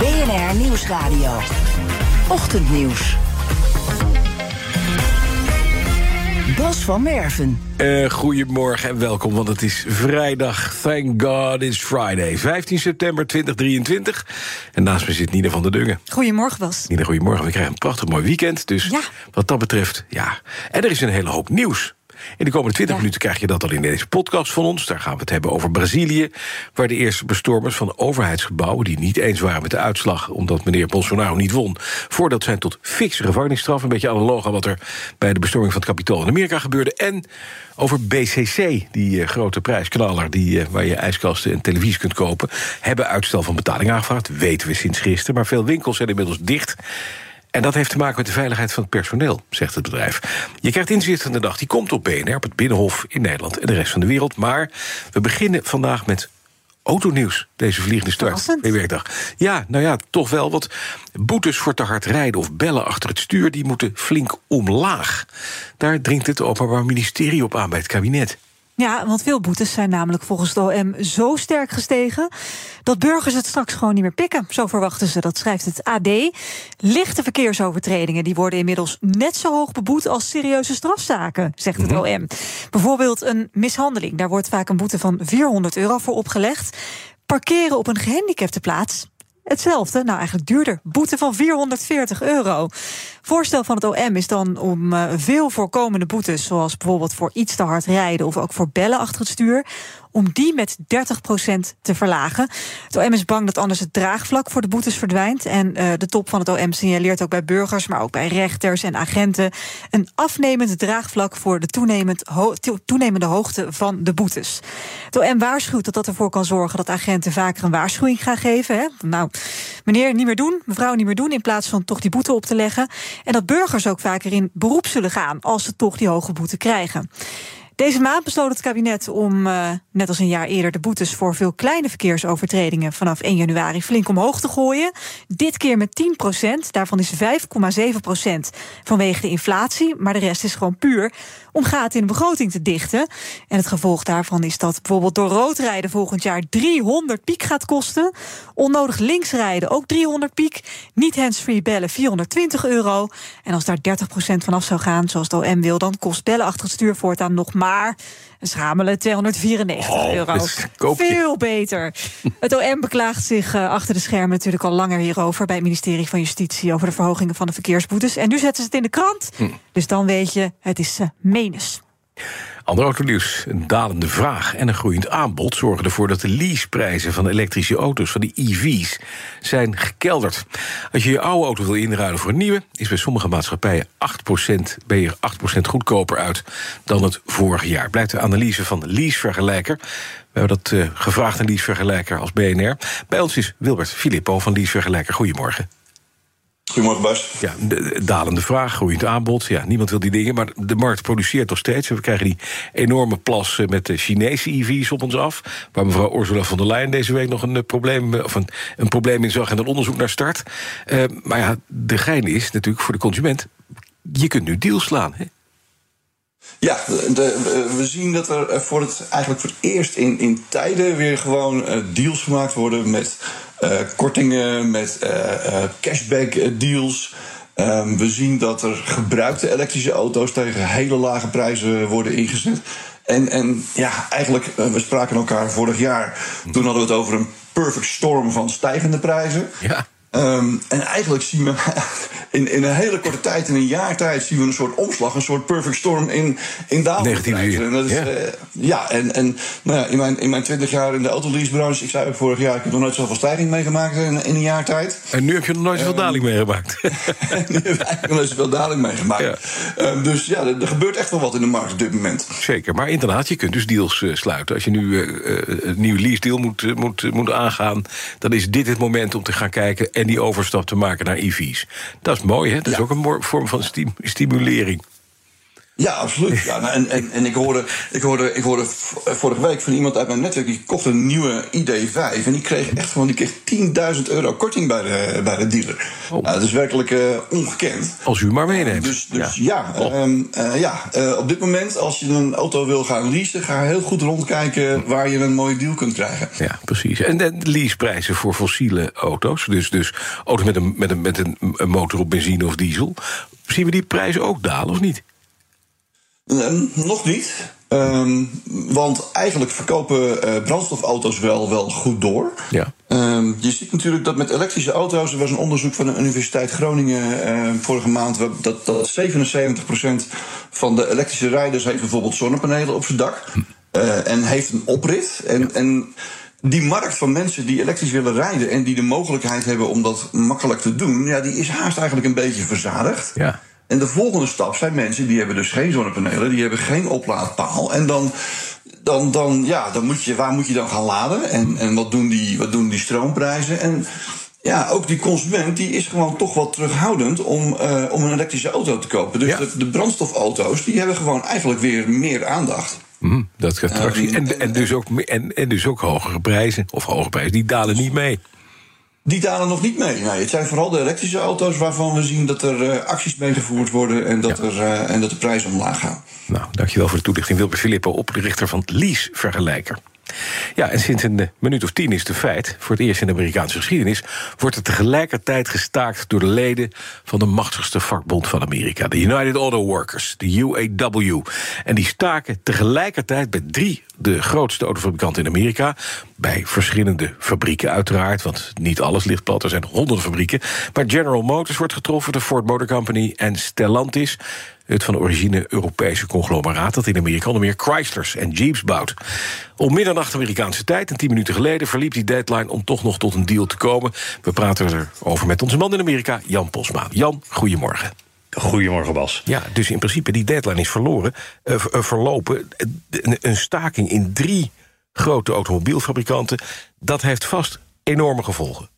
BNR Nieuwsradio. Ochtendnieuws. Bas van Merven. Uh, goedemorgen en welkom, want het is vrijdag. Thank God it's Friday. 15 september 2023. En naast me zit Nina van der Dungen. Goedemorgen, Bas. Nina, goedemorgen. We krijgen een prachtig mooi weekend. Dus ja. wat dat betreft, ja. En er is een hele hoop nieuws. In de komende 20 minuten krijg je dat al in deze podcast van ons. Daar gaan we het hebben over Brazilië, waar de eerste bestormers van overheidsgebouwen die niet eens waren met de uitslag, omdat meneer Bolsonaro niet won, voordat zijn tot fikse gevangenisstraf, een beetje analoog aan wat er bij de bestorming van het kapitool in Amerika gebeurde. En over BCC, die uh, grote prijsknaller die, uh, waar je ijskasten en televisie kunt kopen, hebben uitstel van betaling aangevraagd. Weten we sinds gisteren, maar veel winkels zijn inmiddels dicht. En dat heeft te maken met de veiligheid van het personeel, zegt het bedrijf. Je krijgt inzicht van de dag, die komt op BNR, op het Binnenhof in Nederland en de rest van de wereld. Maar we beginnen vandaag met autonieuws, deze vliegende start. werkdag. Ja, nou ja, toch wel. Want boetes voor te hard rijden of bellen achter het stuur... die moeten flink omlaag. Daar dringt het Openbaar Ministerie op aan bij het kabinet. Ja, want veel boetes zijn namelijk volgens de OM zo sterk gestegen dat burgers het straks gewoon niet meer pikken. Zo verwachten ze, dat schrijft het AD. Lichte verkeersovertredingen die worden inmiddels net zo hoog beboet als serieuze strafzaken, zegt het OM. Bijvoorbeeld een mishandeling, daar wordt vaak een boete van 400 euro voor opgelegd. Parkeren op een gehandicapte plaats, hetzelfde, nou eigenlijk duurder. Boete van 440 euro. Voorstel van het OM is dan om uh, veel voorkomende boetes, zoals bijvoorbeeld voor iets te hard rijden of ook voor bellen achter het stuur, om die met 30% te verlagen. Het OM is bang dat anders het draagvlak voor de boetes verdwijnt. En uh, de top van het OM signaleert ook bij burgers, maar ook bij rechters en agenten een afnemend draagvlak voor de toenemend toenemende hoogte van de boetes. Het OM waarschuwt dat dat ervoor kan zorgen dat agenten vaker een waarschuwing gaan geven. Hè? Nou, meneer niet meer doen, mevrouw niet meer doen, in plaats van toch die boete op te leggen. En dat burgers ook vaker in beroep zullen gaan als ze toch die hoge boete krijgen. Deze maand besloot het kabinet om, uh, net als een jaar eerder, de boetes voor veel kleine verkeersovertredingen vanaf 1 januari flink omhoog te gooien. Dit keer met 10 procent. Daarvan is 5,7 procent vanwege de inflatie. Maar de rest is gewoon puur om gaten in de begroting te dichten. En het gevolg daarvan is dat bijvoorbeeld door roodrijden volgend jaar 300 piek gaat kosten. Onnodig linksrijden ook 300 piek. Niet handsfree bellen 420 euro. En als daar 30 procent vanaf zou gaan, zoals de OM wil, dan kost bellen achter het stuur voortaan nog maar een schamele 294 oh, euro. Veel beter. Het OM beklaagt zich uh, achter de schermen natuurlijk al langer hierover... bij het ministerie van Justitie over de verhogingen van de verkeersboetes. En nu zetten ze het in de krant. Hm. Dus dan weet je, het is uh, menens. Ander autonieuws. Een dalende vraag en een groeiend aanbod zorgen ervoor dat de leaseprijzen van elektrische auto's, van de EV's, zijn gekelderd. Als je je oude auto wil inruilen voor een nieuwe, is bij sommige maatschappijen 8%, ben je 8% goedkoper uit dan het vorige jaar. Blijkt de analyse van Leasevergelijker. We hebben dat uh, gevraagd aan Leasevergelijker als BNR. Bij ons is Wilbert Filippo van Leasevergelijker. Goedemorgen. Goedemorgen, Bas. Ja, de, dalende vraag, groeiend aanbod. Ja, niemand wil die dingen, maar de markt produceert nog steeds. We krijgen die enorme plas eh, met de Chinese EV's op ons af. Waar mevrouw Ursula von der Leyen deze week nog een eh, probleem, of een, een probleem in zag en een onderzoek naar start. Uh, maar ja, de gein is natuurlijk voor de consument. Je kunt nu deals slaan. Hè? Ja, de, we zien dat er voor het, eigenlijk voor het eerst in, in tijden weer gewoon deals gemaakt worden met kortingen, met uh, cashback deals. Um, we zien dat er gebruikte elektrische auto's tegen hele lage prijzen worden ingezet. En, en ja, eigenlijk, we spraken elkaar vorig jaar. Toen hadden we het over een perfect storm van stijgende prijzen. Ja. Um, en eigenlijk zien we in, in een hele korte tijd, in een jaar tijd, zien we een soort omslag, een soort perfect storm in, in En dat is, ja. eh, ja, en, en nou ja, in, mijn, in mijn 20 jaar in de autoleasebranche, ik zei ook vorig jaar, ik heb nog nooit zoveel stijging meegemaakt in, in een jaar tijd. En nu heb je nog nooit zoveel daling meegemaakt. nu heb ik eigenlijk nog nooit zoveel daling meegemaakt. Ja. Dus ja, er, er gebeurt echt wel wat in de markt op dit moment. Zeker, maar inderdaad, je kunt dus deals eh, sluiten. Als je nu eh, een nieuw lease deal moet, moet, moet aangaan... dan is dit het moment om te gaan kijken... en die overstap te maken naar EV's. Dat is mooi, hè? Dat is Ja. ook een vorm van stim- stimulering. Ja, absoluut. Ja, nou, en en, en ik, hoorde, ik, hoorde, ik hoorde v- vorige week van iemand uit mijn netwerk... die kocht een nieuwe ID5 en die kreeg echt gewoon die kreeg 10.000 euro korting bij de, bij de dealer. Oh. Nou, dat is werkelijk eh, ongekend. Als u maar meeneemt. Dus, dus Ja. ja, Oh. ehm, eh, ja eh, op dit moment als je een auto wil gaan leasen... ga heel goed rondkijken waar je een mooie deal kunt krijgen. Ja, precies. En de leaseprijzen voor fossiele auto's. Dus, dus auto's met, een, met, een, met een motor op benzine of diesel. Zien we die prijzen ook dalen of niet? Ehm, nog niet. Ehm, want eigenlijk verkopen eh, brandstofauto's wel, wel goed door. Ja. Ehm, je ziet natuurlijk dat met elektrische auto's... er was een onderzoek van de Universiteit Groningen vorige maand... dat, dat 77% van de elektrische rijders heeft bijvoorbeeld zonnepanelen op zijn dak... eh, en heeft een oprit. En, en die markt van mensen die elektrisch willen rijden... en die de mogelijkheid hebben om dat makkelijk te doen... Ja, die is haast eigenlijk een beetje verzadigd. Ja. En de volgende stap zijn mensen die hebben dus geen zonnepanelen, die hebben geen oplaadpaal. En dan, dan, dan, ja, dan moet je, waar moet je dan gaan laden? En, en wat, doen die, wat doen die stroomprijzen? En ja, ook die consument die is gewoon toch wat terughoudend om, eh, om een elektrische auto te kopen. Dus Ja. de, de brandstofauto's die hebben gewoon eigenlijk weer meer aandacht. Mhm, dat gaat die- en, en, dus ook, en, en dus ook hogere prijzen. Of hoge prijzen, die dalen niet mee. Die dalen nog niet mee. Nee, het zijn vooral de elektrische auto's waarvan we zien dat er eh, acties meegevoerd worden en dat, er, eh, en dat de prijzen omlaag gaan. Nou, dankjewel voor de toelichting. Wilbert Filippo, oprichter van Lease Vergelijker. Ja, en sinds een minuut of tien is het feit, voor het eerst in de Amerikaanse geschiedenis, wordt er tegelijkertijd gestaakt door de leden van de machtigste vakbond van Amerika, de United Auto Workers, de UAW. En die staken tegelijkertijd bij drie, de grootste autofabrikanten in Amerika, bij verschillende fabrieken uiteraard, want niet alles ligt plat, er zijn honderden fabrieken. Maar General Motors wordt getroffen, de Ford Motor Company en Stellantis het van origine Europese conglomeraat dat in Amerika onder meer Chryslers en Jeeps bouwt. Om middernacht Amerikaanse tijd, en tien minuten geleden, verliep die deadline om toch nog tot een deal te komen. We praten erover met onze man in Amerika, Jan Posma. Jan, goedemorgen. Goedemorgen, Bas. Ja, dus in principe die deadline is verloren, eh, eh, verlopen. Een, een staking in drie grote automobielfabrikanten, dat heeft vast enorme gevolgen.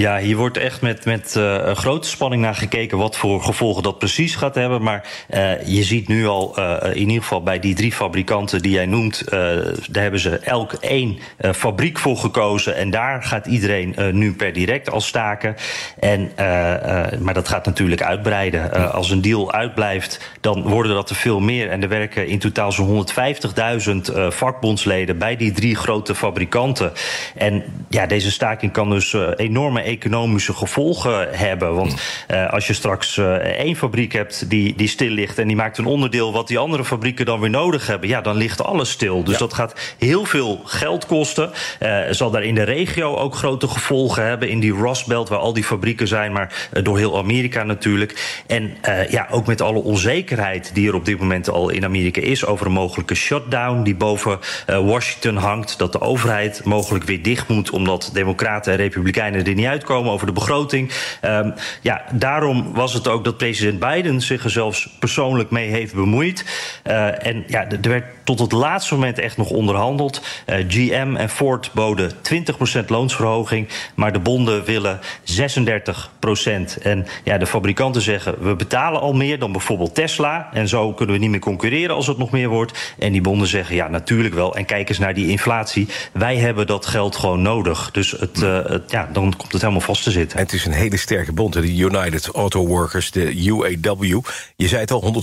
Ja, hier wordt echt met, met eh, grote spanning naar gekeken wat voor gevolgen dat precies gaat hebben. Maar eh, je ziet nu al, eh, in ieder geval bij die drie fabrikanten die jij noemt, daar hebben ze elk één fabriek voor gekozen. En daar gaat iedereen nu per direct al staken. En, maar dat gaat natuurlijk uitbreiden. Als een deal uitblijft, dan worden dat er veel meer. En er werken in totaal zo'n 150.000 eh, vakbondsleden bij die drie grote fabrikanten. En ja, deze staking kan dus enorme economische gevolgen hebben. Want eh, als je straks eh, één fabriek hebt die, die stil ligt en die maakt een onderdeel wat die andere fabrieken dan weer nodig hebben, ja, dan ligt alles stil. Dus dat gaat heel veel geld kosten. Eh, zal daar in de regio ook grote gevolgen hebben. In die Rust Belt, waar al die fabrieken zijn, maar door heel Amerika natuurlijk. En ja, ook met alle onzekerheid die er op dit moment al in Amerika is over een mogelijke shutdown die boven Washington hangt. Dat de overheid mogelijk weer dicht moet, omdat Democraten en Republikeinen er niet uitkomen over de begroting. Ehm, ja, daarom was het ook dat president Biden zich er zelfs persoonlijk mee heeft bemoeid. Eh, en ja, er werd tot het laatste moment echt nog onderhandeld. Eh, GM en Ford boden 20% loonsverhoging, maar de bonden willen 36%. En ja, de fabrikanten zeggen we betalen al meer dan bijvoorbeeld Tesla. En zo kunnen we niet meer concurreren als het nog meer wordt. En die bonden zeggen ja, natuurlijk wel. En kijk eens naar die inflatie. Wij hebben dat geld gewoon nodig. Dus het, eh, het, ja, dan komt het helemaal vast te zitten. Het is een hele sterke bond, de United Auto Workers, de UAW. Je zei het al,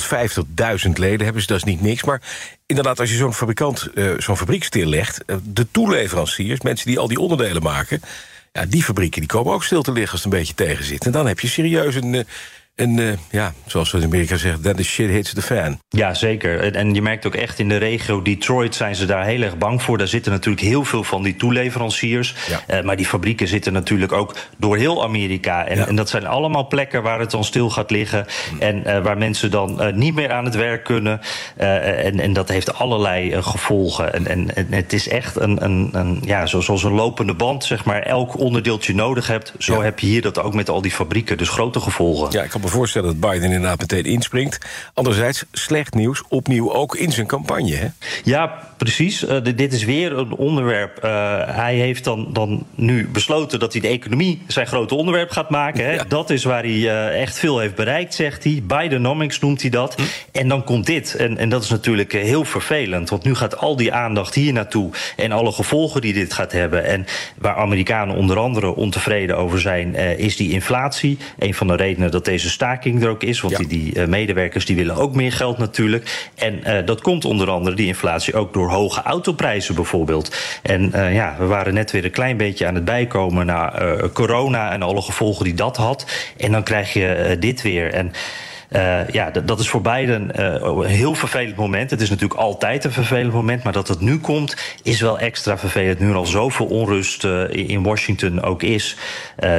150.000 leden hebben ze, dat is niet niks. Maar inderdaad, als je zo'n fabrikant, eh, zo'n fabriek stillegt... eh, de toeleveranciers, mensen die al die onderdelen maken... Ja, die fabrieken die komen ook stil te liggen als het een beetje tegen. En dan heb je serieus een, eh, een, uh, ja, zoals we in Amerika zeggen, that the shit hits the fan. Ja, zeker. En, en, je merkt ook echt in de regio Detroit zijn ze daar heel erg bang voor. Daar zitten natuurlijk heel veel van die toeleveranciers. Ja. Uh, maar die fabrieken zitten natuurlijk ook door heel Amerika. En, ja. en, dat zijn allemaal plekken waar het dan stil gaat liggen. Mm. En uh, waar mensen dan niet meer aan het werk kunnen. en, en dat heeft allerlei gevolgen. En, en, en, het is echt een, een, een, ja, zoals een lopende band, zeg maar. Elk onderdeeltje nodig hebt. Zo ja. heb je hier dat ook met al die fabrieken. Dus grote gevolgen. Ja, ik kan me voorstellen dat Biden inderdaad meteen inspringt. Anderzijds, slecht nieuws, opnieuw ook in zijn campagne. Hè? Ja, precies. Uh, dit is weer een onderwerp. Uh, hij heeft dan, dan nu besloten dat hij de economie zijn grote onderwerp gaat maken. Hè? Ja. Dat is waar hij uh, echt veel heeft bereikt, zegt hij. Bidenomics noemt hij dat. Hm. En dan komt dit. En, en dat is natuurlijk heel vervelend. Want nu gaat al die aandacht hier naartoe. En alle gevolgen die dit gaat hebben. En waar Amerikanen onder andere ontevreden over zijn, is die inflatie. Een van de redenen dat deze staking er ook is. Want ja. die, die uh, medewerkers die willen ook meer geld natuurlijk. En uh, dat komt onder andere, die inflatie, ook door hoge autoprijzen bijvoorbeeld. En uh, ja, we waren net weer een klein beetje aan het bijkomen na corona en alle gevolgen die dat had. En dan krijg je dit weer. En uh, ja, dat is voor beiden uh, een heel vervelend moment. Het is natuurlijk altijd een vervelend moment, maar dat het nu komt, is wel extra vervelend. Nu er al zoveel onrust uh, in Washington ook is.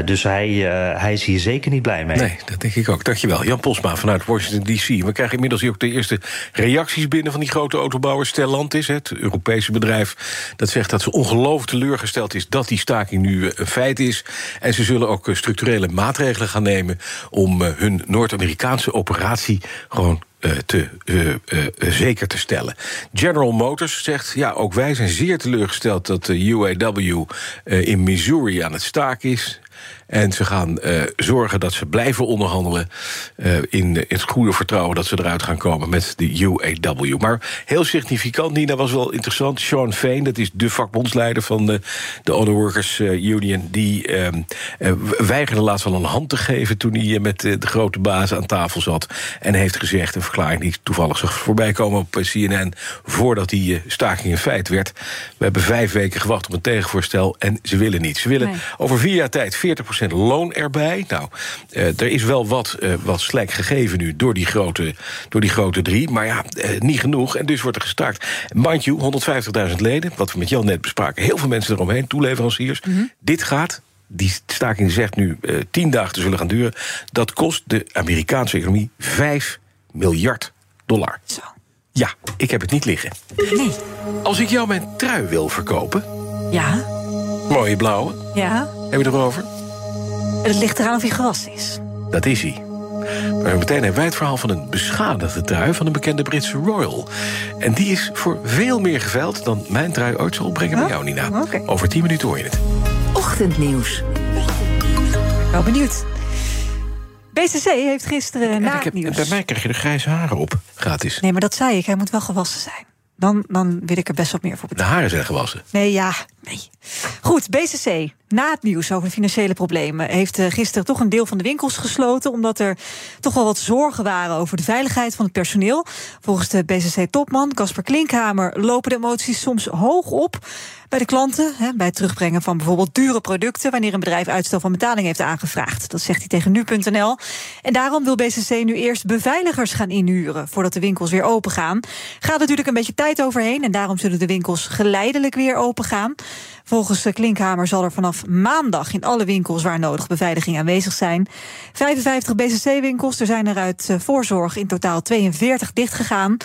dus hij, hij is hier zeker niet blij mee. Nee, dat denk ik ook. Dankjewel. Jan Posma vanuit Washington D.C. We krijgen inmiddels ook de eerste reacties binnen van die grote autobouwer Stellantis, het Europese bedrijf. Dat zegt dat ze ongelooflijk teleurgesteld is dat die staking nu een feit is. En ze zullen ook structurele maatregelen gaan nemen om hun Noord-Amerikaanse operatie gewoon uh, te, uh, uh, zeker te stellen. General Motors zegt, ja, ook wij zijn zeer teleurgesteld... dat de UAW in Missouri aan het staken is. En ze gaan uh, zorgen dat ze blijven onderhandelen... Uh, in, in, het goede vertrouwen dat ze eruit gaan komen met de UAW. Maar heel significant, Nina, was wel interessant. Sean Vane, dat is de vakbondsleider van de, de Auto Workers Union... die weigerde laatst wel een hand te geven... toen hij met de grote baas aan tafel zat. En heeft gezegd, een verklaring die toevallig zag voorbij komen op CNN... voordat die staking een feit werd. We hebben vijf weken gewacht op een tegenvoorstel en ze willen niet. Ze willen nee. over vier jaar tijd 40 loon erbij. Nou, uh, er is wel wat, uh, wat slek gegeven nu door die, grote, door die grote drie. Maar ja, uh, niet genoeg. En dus wordt er gestaakt. Mind you, 150.000 leden, wat we met Jan net bespraken. Heel veel mensen eromheen, toeleveranciers. Mm -hmm. Dit gaat die staking zegt nu uh, tien dagen te zullen gaan duren. Dat kost de Amerikaanse economie 5 miljard dollar. Zo. Ja, ik heb het niet liggen. Nee. Als ik jou mijn trui wil verkopen. Ja. Mooie blauwe. Ja. Heb je erover? Het ligt eraan of hij gewas is. Dat is hij. Maar meteen hebben wij het verhaal van een beschadigde trui... van een bekende Britse royal. En die is voor veel meer geveild dan mijn trui ooit zal opbrengen bij jou, Nina. Okay. Over tien minuten hoor je het. Ochtendnieuws. Wel benieuwd. BCC heeft gisteren na ik heb, nieuws... Bij mij krijg je de grijze haren op, gratis. Nee, maar dat zei ik. Hij moet wel gewassen zijn. Dan, dan wil ik er best wat meer voor betalen. De haren zijn gewassen? Nee, ja. Nee. Goed, BCC. Na het nieuws over financiële problemen heeft gisteren toch een deel van de winkels gesloten. Omdat er toch wel wat zorgen waren over de veiligheid van het personeel. Volgens de BCC-topman Casper Klinkhamer lopen de emoties soms hoog op bij de klanten. Hè, bij het terugbrengen van bijvoorbeeld dure producten. wanneer een bedrijf uitstel van betaling heeft aangevraagd. Dat zegt hij tegen nu.nl. En daarom wil BCC nu eerst beveiligers gaan inhuren. voordat de winkels weer open gaan. Gaat natuurlijk een beetje tijd overheen. en daarom zullen de winkels geleidelijk weer open gaan. Volgens Klinkhamer zal er vanaf maandag in alle winkels waar nodig beveiliging aanwezig zijn. 55 BCC-winkels, er zijn er uit voorzorg in totaal 42 dichtgegaan.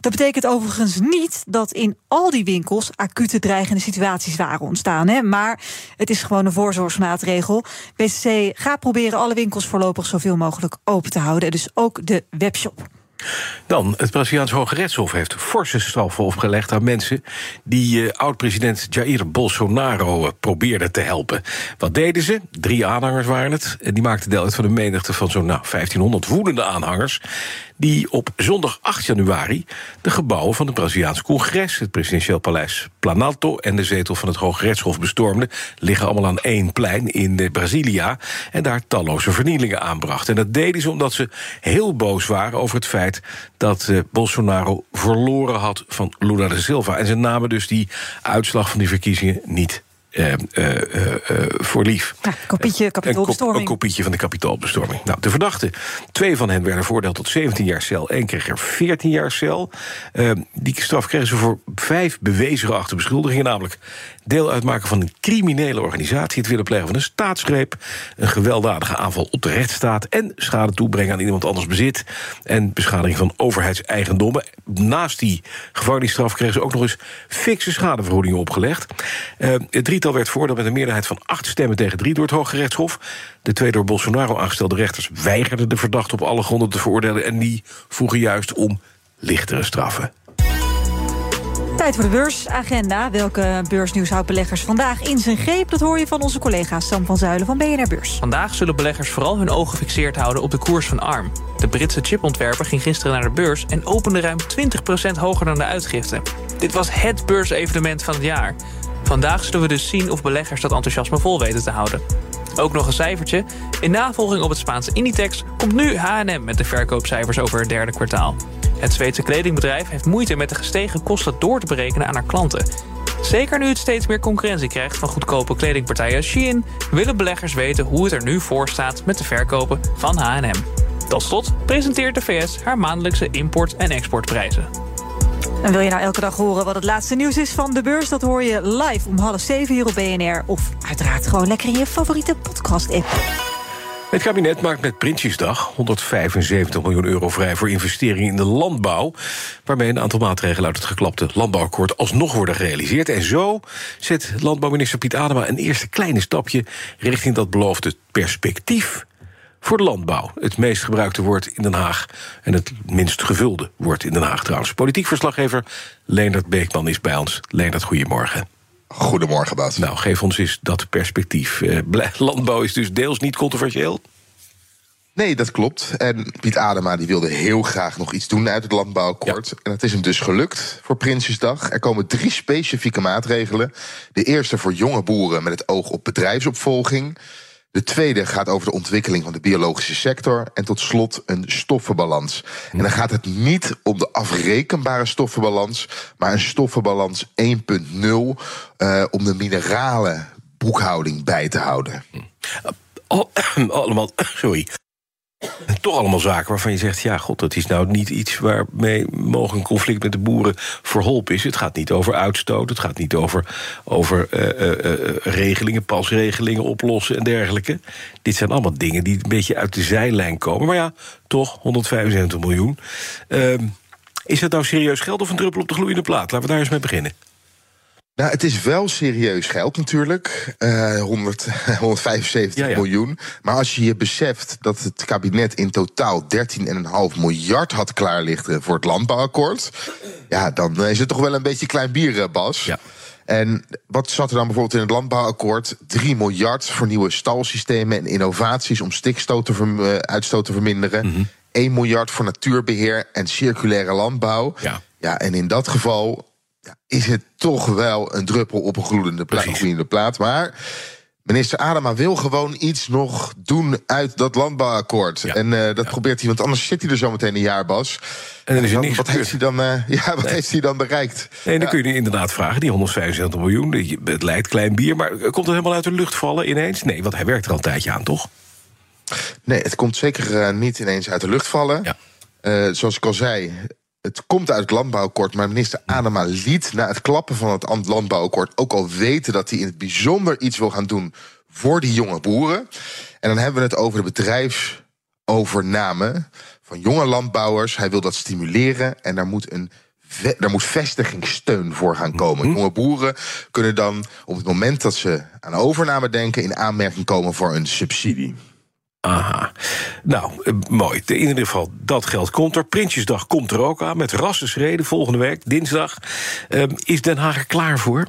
Dat betekent overigens niet dat in al die winkels acute dreigende situaties waren ontstaan. Hè? Maar het is gewoon een voorzorgsmaatregel. BCC gaat proberen alle winkels voorlopig zoveel mogelijk open te houden. Dus ook de webshop. Dan, het Braziliaans Hoge Rechtshof heeft forse straffen opgelegd aan mensen die uh, oud-president Jair Bolsonaro uh, probeerden te helpen. Wat deden ze? Drie aanhangers waren het. Die maakten deel uit van een menigte van zo'n nou, 1500 woedende aanhangers die op zondag 8 januari de gebouwen van het Braziliaans congres, het presidentieel paleis Planalto en de zetel van het Hoge Rechtshof bestormden, liggen allemaal aan één plein in Brasilia en daar talloze vernielingen aanbrachten. En dat deden ze omdat ze heel boos waren over het feit dat uh, Bolsonaro verloren had van Lula da Silva. En ze namen dus die uitslag van die verkiezingen niet uh, voor lief. Ja, kopietje, kapitoolbestorming. Een, kopietje van de kapitoolbestorming. Nou, de verdachten, twee van hen werden veroordeeld tot 17 jaar cel... één kreeg er 14 jaar cel. die straf kregen ze voor vijf bewezen achter beschuldigingen... namelijk deel uitmaken van een criminele organisatie... het willen plegen van een staatsgreep... een gewelddadige aanval op de rechtsstaat... en schade toebrengen aan iemand anders bezit... en beschadiging van overheidseigendommen. Naast die gevangenisstraf kregen ze ook nog eens fikse schadevergoedingen opgelegd. Uh, het drietal werd veroordeeld met een meerderheid van acht stemmen tegen drie door het Hoge Rechtshof. De twee door Bolsonaro aangestelde rechters weigerden de verdachte op alle gronden te veroordelen... en die vroegen juist om lichtere straffen. Tijd voor de beursagenda. Welke beursnieuws houdt beleggers vandaag in zijn greep? Dat hoor je van onze collega Sam van Zuilen van BNR Beurs. Vandaag zullen beleggers vooral hun ogen gefixeerd houden op de koers van ARM. De Britse chipontwerper ging gisteren naar de beurs... en opende ruim 20% hoger dan de uitgifte. Dit was het beursevenement van het jaar. Vandaag zullen we dus zien of beleggers dat enthousiasme vol weten te houden. Ook nog een cijfertje. In navolging op het Spaanse Inditex komt nu H&M met de verkoopcijfers over het derde kwartaal. Het Zweedse kledingbedrijf heeft moeite met de gestegen kosten door te berekenen aan haar klanten. Zeker nu het steeds meer concurrentie krijgt van goedkope kledingpartijen als Shein... willen beleggers weten hoe het er nu voor staat met de verkopen van H&M. Tot slot presenteert de VS haar maandelijkse import- en exportprijzen. En wil je nou elke dag horen wat het laatste nieuws is van de beurs? Dat hoor je live om half zeven hier op BNR. Of uiteraard gewoon lekker in je favoriete podcast-app. Het kabinet maakt met Prinsjesdag 175 miljoen euro vrij voor investeringen in de landbouw. Waarmee een aantal maatregelen uit het geklapte landbouwakkoord alsnog worden gerealiseerd. En zo zet landbouwminister Piet Adema een eerste kleine stapje richting dat beloofde perspectief voor de landbouw. Het meest gebruikte woord in Den Haag. En het minst gevulde woord in Den Haag trouwens. Politiek verslaggever Leendert Beekman is bij ons. Leendert, goedemorgen. Goedemorgen, Bas. Nou, geef ons eens dat perspectief. Eh, landbouw is dus deels niet controversieel? Nee, dat klopt. En Piet Adema die wilde heel graag nog iets doen uit het landbouwakkoord. En dat is hem dus gelukt voor Prinsjesdag. Er komen drie specifieke maatregelen. De eerste voor jonge boeren met het oog op bedrijfsopvolging. De tweede gaat over de ontwikkeling van de biologische sector. En tot slot een stoffenbalans. En dan gaat het niet om de afrekenbare stoffenbalans, maar een stoffenbalans 1.0 uh, om de mineralen boekhouding bij te houden. allemaal, sorry. Toch allemaal zaken waarvan je zegt: ja, god, dat is nou niet iets waarmee mogelijk een conflict met de boeren verholpen is. Het gaat niet over uitstoot, het gaat niet over, over uh, uh, regelingen, pasregelingen oplossen en dergelijke. Dit zijn allemaal dingen die een beetje uit de zijlijn komen. Maar ja, toch 175 miljoen. Ehm, is dat nou serieus geld of een druppel op de gloeiende plaat? Laten we daar eens mee beginnen. Nou, het is wel serieus geld natuurlijk. Uh, 100, 175 miljoen. Maar als je je beseft dat het kabinet in totaal 13,5 miljard had klaar liggen voor het landbouwakkoord. Ja, dan is het toch wel een beetje klein bier, eh, Bas. Ja. En wat zat er dan bijvoorbeeld in het landbouwakkoord? 3 miljard voor nieuwe stalsystemen en innovaties om stikstootuitstoot eh, te verminderen. Mm 1 miljard voor natuurbeheer en circulaire landbouw. Ja. ja, en in dat geval is het toch wel een druppel op een gloedende, pla gloeiende plaat. Maar minister Adema wil gewoon iets nog doen uit dat landbouwakkoord. En uh, dat probeert hij, want anders zit hij er zo meteen een jaar, Bas. En dan is er niks wat heeft hij dan, uh, ja, wat heeft hij dan bereikt? Nee, dan kun je inderdaad vragen, die 175 miljoen, het lijkt klein bier... maar komt het helemaal uit de lucht vallen ineens? Nee, want hij werkt er al een tijdje aan, toch? Nee, het komt zeker uh, niet ineens uit de lucht vallen. Ja. zoals ik al zei, het komt uit het landbouwakkoord, maar minister Adema liet na het klappen van het landbouwakkoord ook al weten dat hij in het bijzonder iets wil gaan doen voor die jonge boeren. En dan hebben we het over de bedrijfsovername van jonge landbouwers. Hij wil dat stimuleren en daar moet een daar moet vestigingssteun voor gaan komen. Mhm. Jonge boeren kunnen dan op het moment dat ze aan overname denken in aanmerking komen voor een subsidie. Aha. Nou, eh, mooi. In ieder geval, dat geld komt er. Prinsjesdag komt er ook aan met rassenschreden volgende week, dinsdag. Uh, is Den Haag er klaar voor?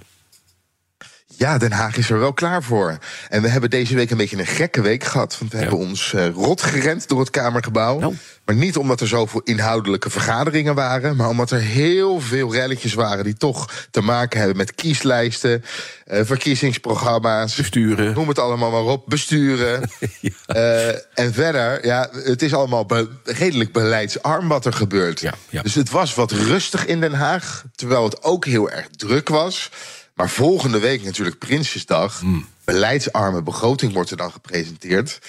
Ja, Den Haag is er wel klaar voor. En we hebben deze week een beetje een gekke week gehad. Want we hebben ons uh, rot gerend door het Kamergebouw. Nou. Maar niet omdat er zoveel inhoudelijke vergaderingen waren, maar omdat er heel veel relletjes waren die toch te maken hebben met kieslijsten, uh, verkiezingsprogramma's. Besturen. Noem het allemaal maar op. Besturen. ja. uh, en verder, ja, het is allemaal be redelijk beleidsarm wat er gebeurt. Ja. Dus het was wat rustig in Den Haag, terwijl het ook heel erg druk was. Maar volgende week natuurlijk Prinsjesdag. Beleidsarme begroting wordt er dan gepresenteerd.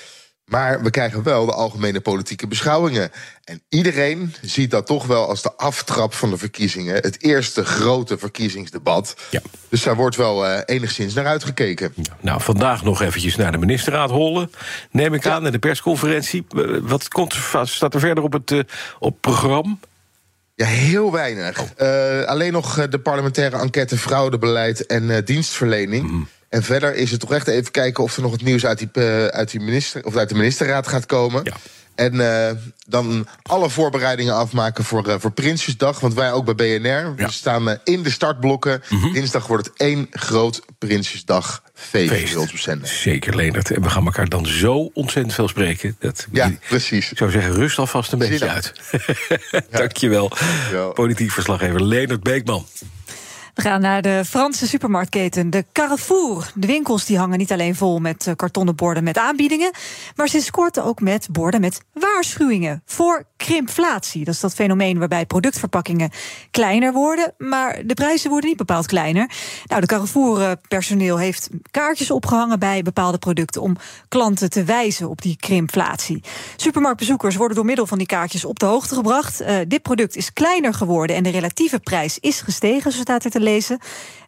Maar we krijgen wel de algemene politieke beschouwingen. En iedereen ziet dat toch wel als de aftrap van de verkiezingen. Het eerste grote verkiezingsdebat. Ja. Dus daar wordt wel uh, enigszins naar uitgekeken. Nou, vandaag nog eventjes naar de ministerraad hollen. Neem ik aan, en de persconferentie. Wat komt, staat er verder op het uh, op programma? Ja, heel weinig. Oh. Uh, alleen nog de parlementaire enquête fraudebeleid en dienstverlening. Mm. En verder is het toch echt even kijken of er nog het nieuws uit, die, uit, die minister, of uit de ministerraad gaat komen. Ja. En uh, dan alle voorbereidingen afmaken voor, uh, voor Prinsjesdag. Want wij ook bij BNR. We staan in de startblokken. Mm -hmm. Dinsdag wordt het één groot Prinsjesdag feest. feest. Zeker, Leonard. En we gaan elkaar dan zo ontzettend veel spreken. Dat, ja, precies. Ik zou zeggen, rust alvast een beetje uit. Dankjewel. Ja. Politiek verslaggever Leonard Beekman. We gaan naar de Franse supermarktketen, de Carrefour. De winkels die hangen niet alleen vol met kartonnen borden met aanbiedingen, maar sinds kort ook met borden met waarschuwingen voor krimpflatie. Dat is dat fenomeen waarbij productverpakkingen kleiner worden, maar de prijzen worden niet bepaald kleiner. Nou, de Carrefour-personeel heeft kaartjes opgehangen bij bepaalde producten om klanten te wijzen op die krimpflatie. Supermarktbezoekers worden door middel van die kaartjes op de hoogte gebracht. Uh, dit product is kleiner geworden en de relatieve prijs is gestegen, zo staat er te lezen.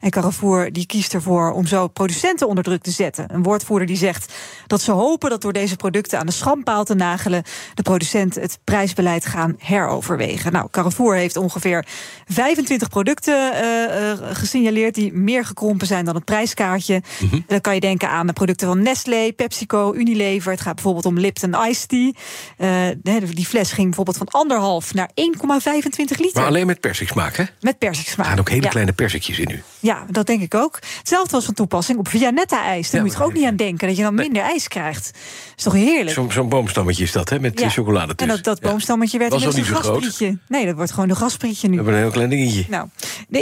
En Carrefour die kiest ervoor om zo producenten onder druk te zetten. Een woordvoerder die zegt dat ze hopen dat door deze producten aan de schandpaal te nagelen, de producenten het prijsbeleid gaan heroverwegen. Nou, Carrefour heeft ongeveer 25 producten uh, uh, gesignaleerd die meer gekrompen zijn dan het prijskaartje. Mm -hmm. Dan kan je denken aan de producten van Nestlé, PepsiCo, Unilever. Het gaat bijvoorbeeld om Lipton Ice Tea. Uh, die fles ging bijvoorbeeld van anderhalf naar 1,25 liter. Maar alleen met persiksmaak, hè? Met persiksmaak. Er gaan ook hele ja. kleine persikjes in u. Ja, dat denk ik ook. Hetzelfde was van toepassing op Vianetta-ijs. Daar ja, moet je toch ook niet aan denken, dat je dan nee. minder ijs krijgt. Dat is toch heerlijk? Zo'n zo boomstammetje is dat, hè, met ja. chocolade En dat, dat boomstammetje werd was een gasprietje. Nee, dat wordt gewoon een gasprietje nu. We hebben een heel klein dingetje. Nou, de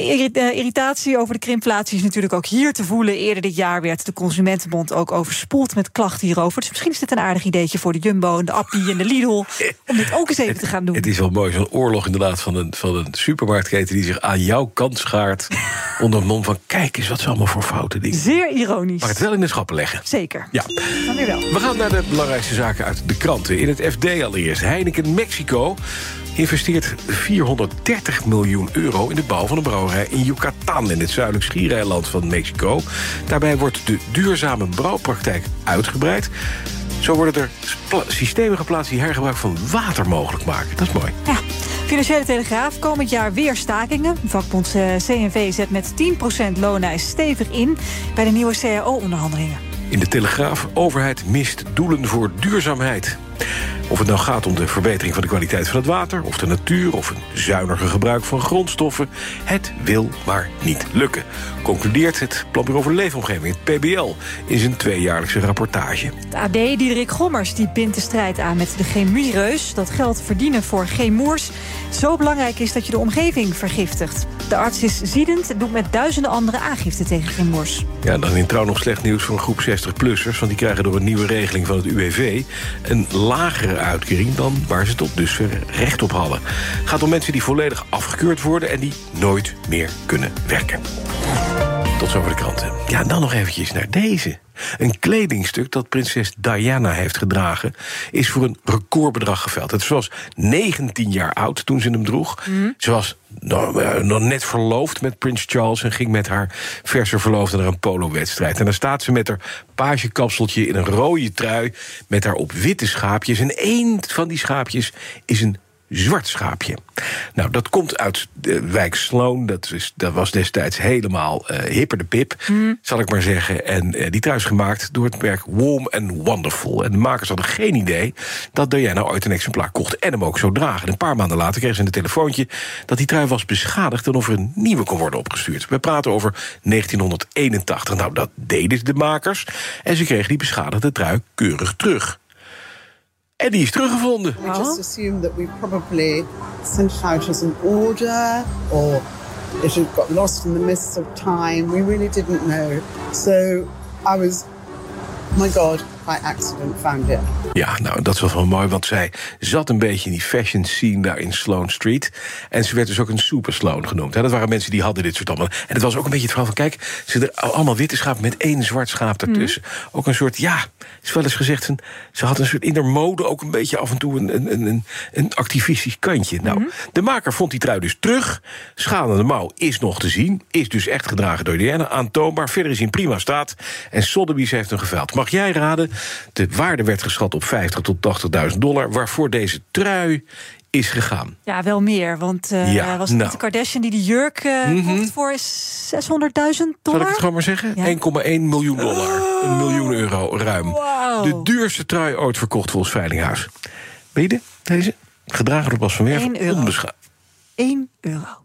irritatie over de krimpflatie is natuurlijk ook hier te voelen. Eerder dit jaar werd de Consumentenbond ook overspoeld met klachten hierover. Dus misschien is dit een aardig ideetje voor de Jumbo en de Appie en de Lidl... om dit ook eens even het, te gaan doen. Het is wel mooi, zo'n oorlog inderdaad van een, van een supermarktketen... die zich aan jouw kant schaart onder het mond van... kijk eens wat ze allemaal voor fouten dingen. Zeer ironisch. Maar het wel in de schappen leggen. Zeker. Ja. Dan weer wel. We gaan naar de belangrijkste zaken uit de kranten. In het FD allereerst. Heineken Mexico investeert 430 miljoen euro in de bouw van een brouwerij in Yucatan... in het zuidelijk schiereiland van Mexico. Daarbij wordt de duurzame brouwpraktijk uitgebreid. Zo worden er systemen geplaatst die hergebruik van water mogelijk maken. Dat is mooi. Ja. Financiële Telegraaf, komend jaar weer stakingen. Vakbond CNV zet met 10% loonijs stevig in... bij de nieuwe CAO-onderhandelingen. In de Telegraaf, overheid mist doelen voor duurzaamheid. Of het nou gaat om de verbetering van de kwaliteit van het water... of de natuur, of een zuiniger gebruik van grondstoffen... het wil maar niet lukken. Concludeert het Planbureau voor Leefomgeving, het PBL... in zijn tweejaarlijkse rapportage. Het AD, Diederik Gommers, die bindt de strijd aan met de chemiereus. Dat geld verdienen voor chemoers zo belangrijk is dat je de omgeving vergiftigt. De arts is ziedend en doet met duizenden andere aangifte tegen chemoers. Ja, dan in trouw nog slecht nieuws voor een groep 60-plussers... want die krijgen door een nieuwe regeling van het UWV... een lagere uitkering dan waar ze tot dusver recht op hadden. Het gaat om mensen die volledig afgekeurd worden... en die nooit meer kunnen werken. Tot zover de kranten. Ja, dan nog eventjes naar deze. Een kledingstuk dat prinses Diana heeft gedragen... is voor een recordbedrag geveld. Het was 19 jaar oud toen ze hem droeg. Mm. Ze was nog, uh, nog net verloofd met prins Charles... en ging met haar verse verloofde naar een polowedstrijd. En dan staat ze met haar pagekapseltje in een rode trui... met daarop witte schaapjes. En één van die schaapjes is een zwart schaapje. Nou, dat komt uit de wijk Sloan. Dat, is, dat was destijds helemaal uh, hipper de pip, mm. zal ik maar zeggen. En uh, die trui is gemaakt door het merk Warm and Wonderful. En de makers hadden geen idee dat Diana ooit een exemplaar kocht... en hem ook zou dragen. En een paar maanden later kregen ze een telefoontje... dat die trui was beschadigd en of er een nieuwe kon worden opgestuurd. We praten over 1981. Nou, dat deden de makers. En ze kregen die beschadigde trui keurig terug. En die is teruggevonden. We just assumed that we probably sent out as an order or it had got lost in the mists of time. We really didn't know. So I was, my God, by accident found it. Ja, nou, dat was wel mooi, want zij zat een beetje in die fashion scene daar in Sloane Street. En ze werd dus ook een super Sloan genoemd. Hè. Dat waren mensen die hadden dit soort allemaal. En het was ook een beetje het verhaal van, kijk, ze er allemaal witte schapen met één zwart schaap ertussen. Ook een soort, ja, is wel eens gezegd, een, ze had een soort in de mode ook een beetje af en toe een, een, een, een activistisch kantje. Nou, de maker vond die trui dus terug. Schalende mouw is nog te zien, is dus echt gedragen door Diana, aantoonbaar. Verder is in prima staat. En Sotheby's heeft hem geveild. Mag jij raden? De waarde werd geschat op 50 tot 80.000 dollar, waarvoor deze trui is gegaan. Ja, wel meer. Want Ja, was het nou. de Kardashian die die jurk eh Mhm. kocht voor 600.000 Zal dollar? ik het gewoon maar zeggen? 1,1 miljoen dollar. Een miljoen euro ruim. De duurste trui ooit verkocht volgens Veilinghuis. Weet je de- deze? Gedragen door Bas van Werven. Eén euro. Onbescha- 1 euro.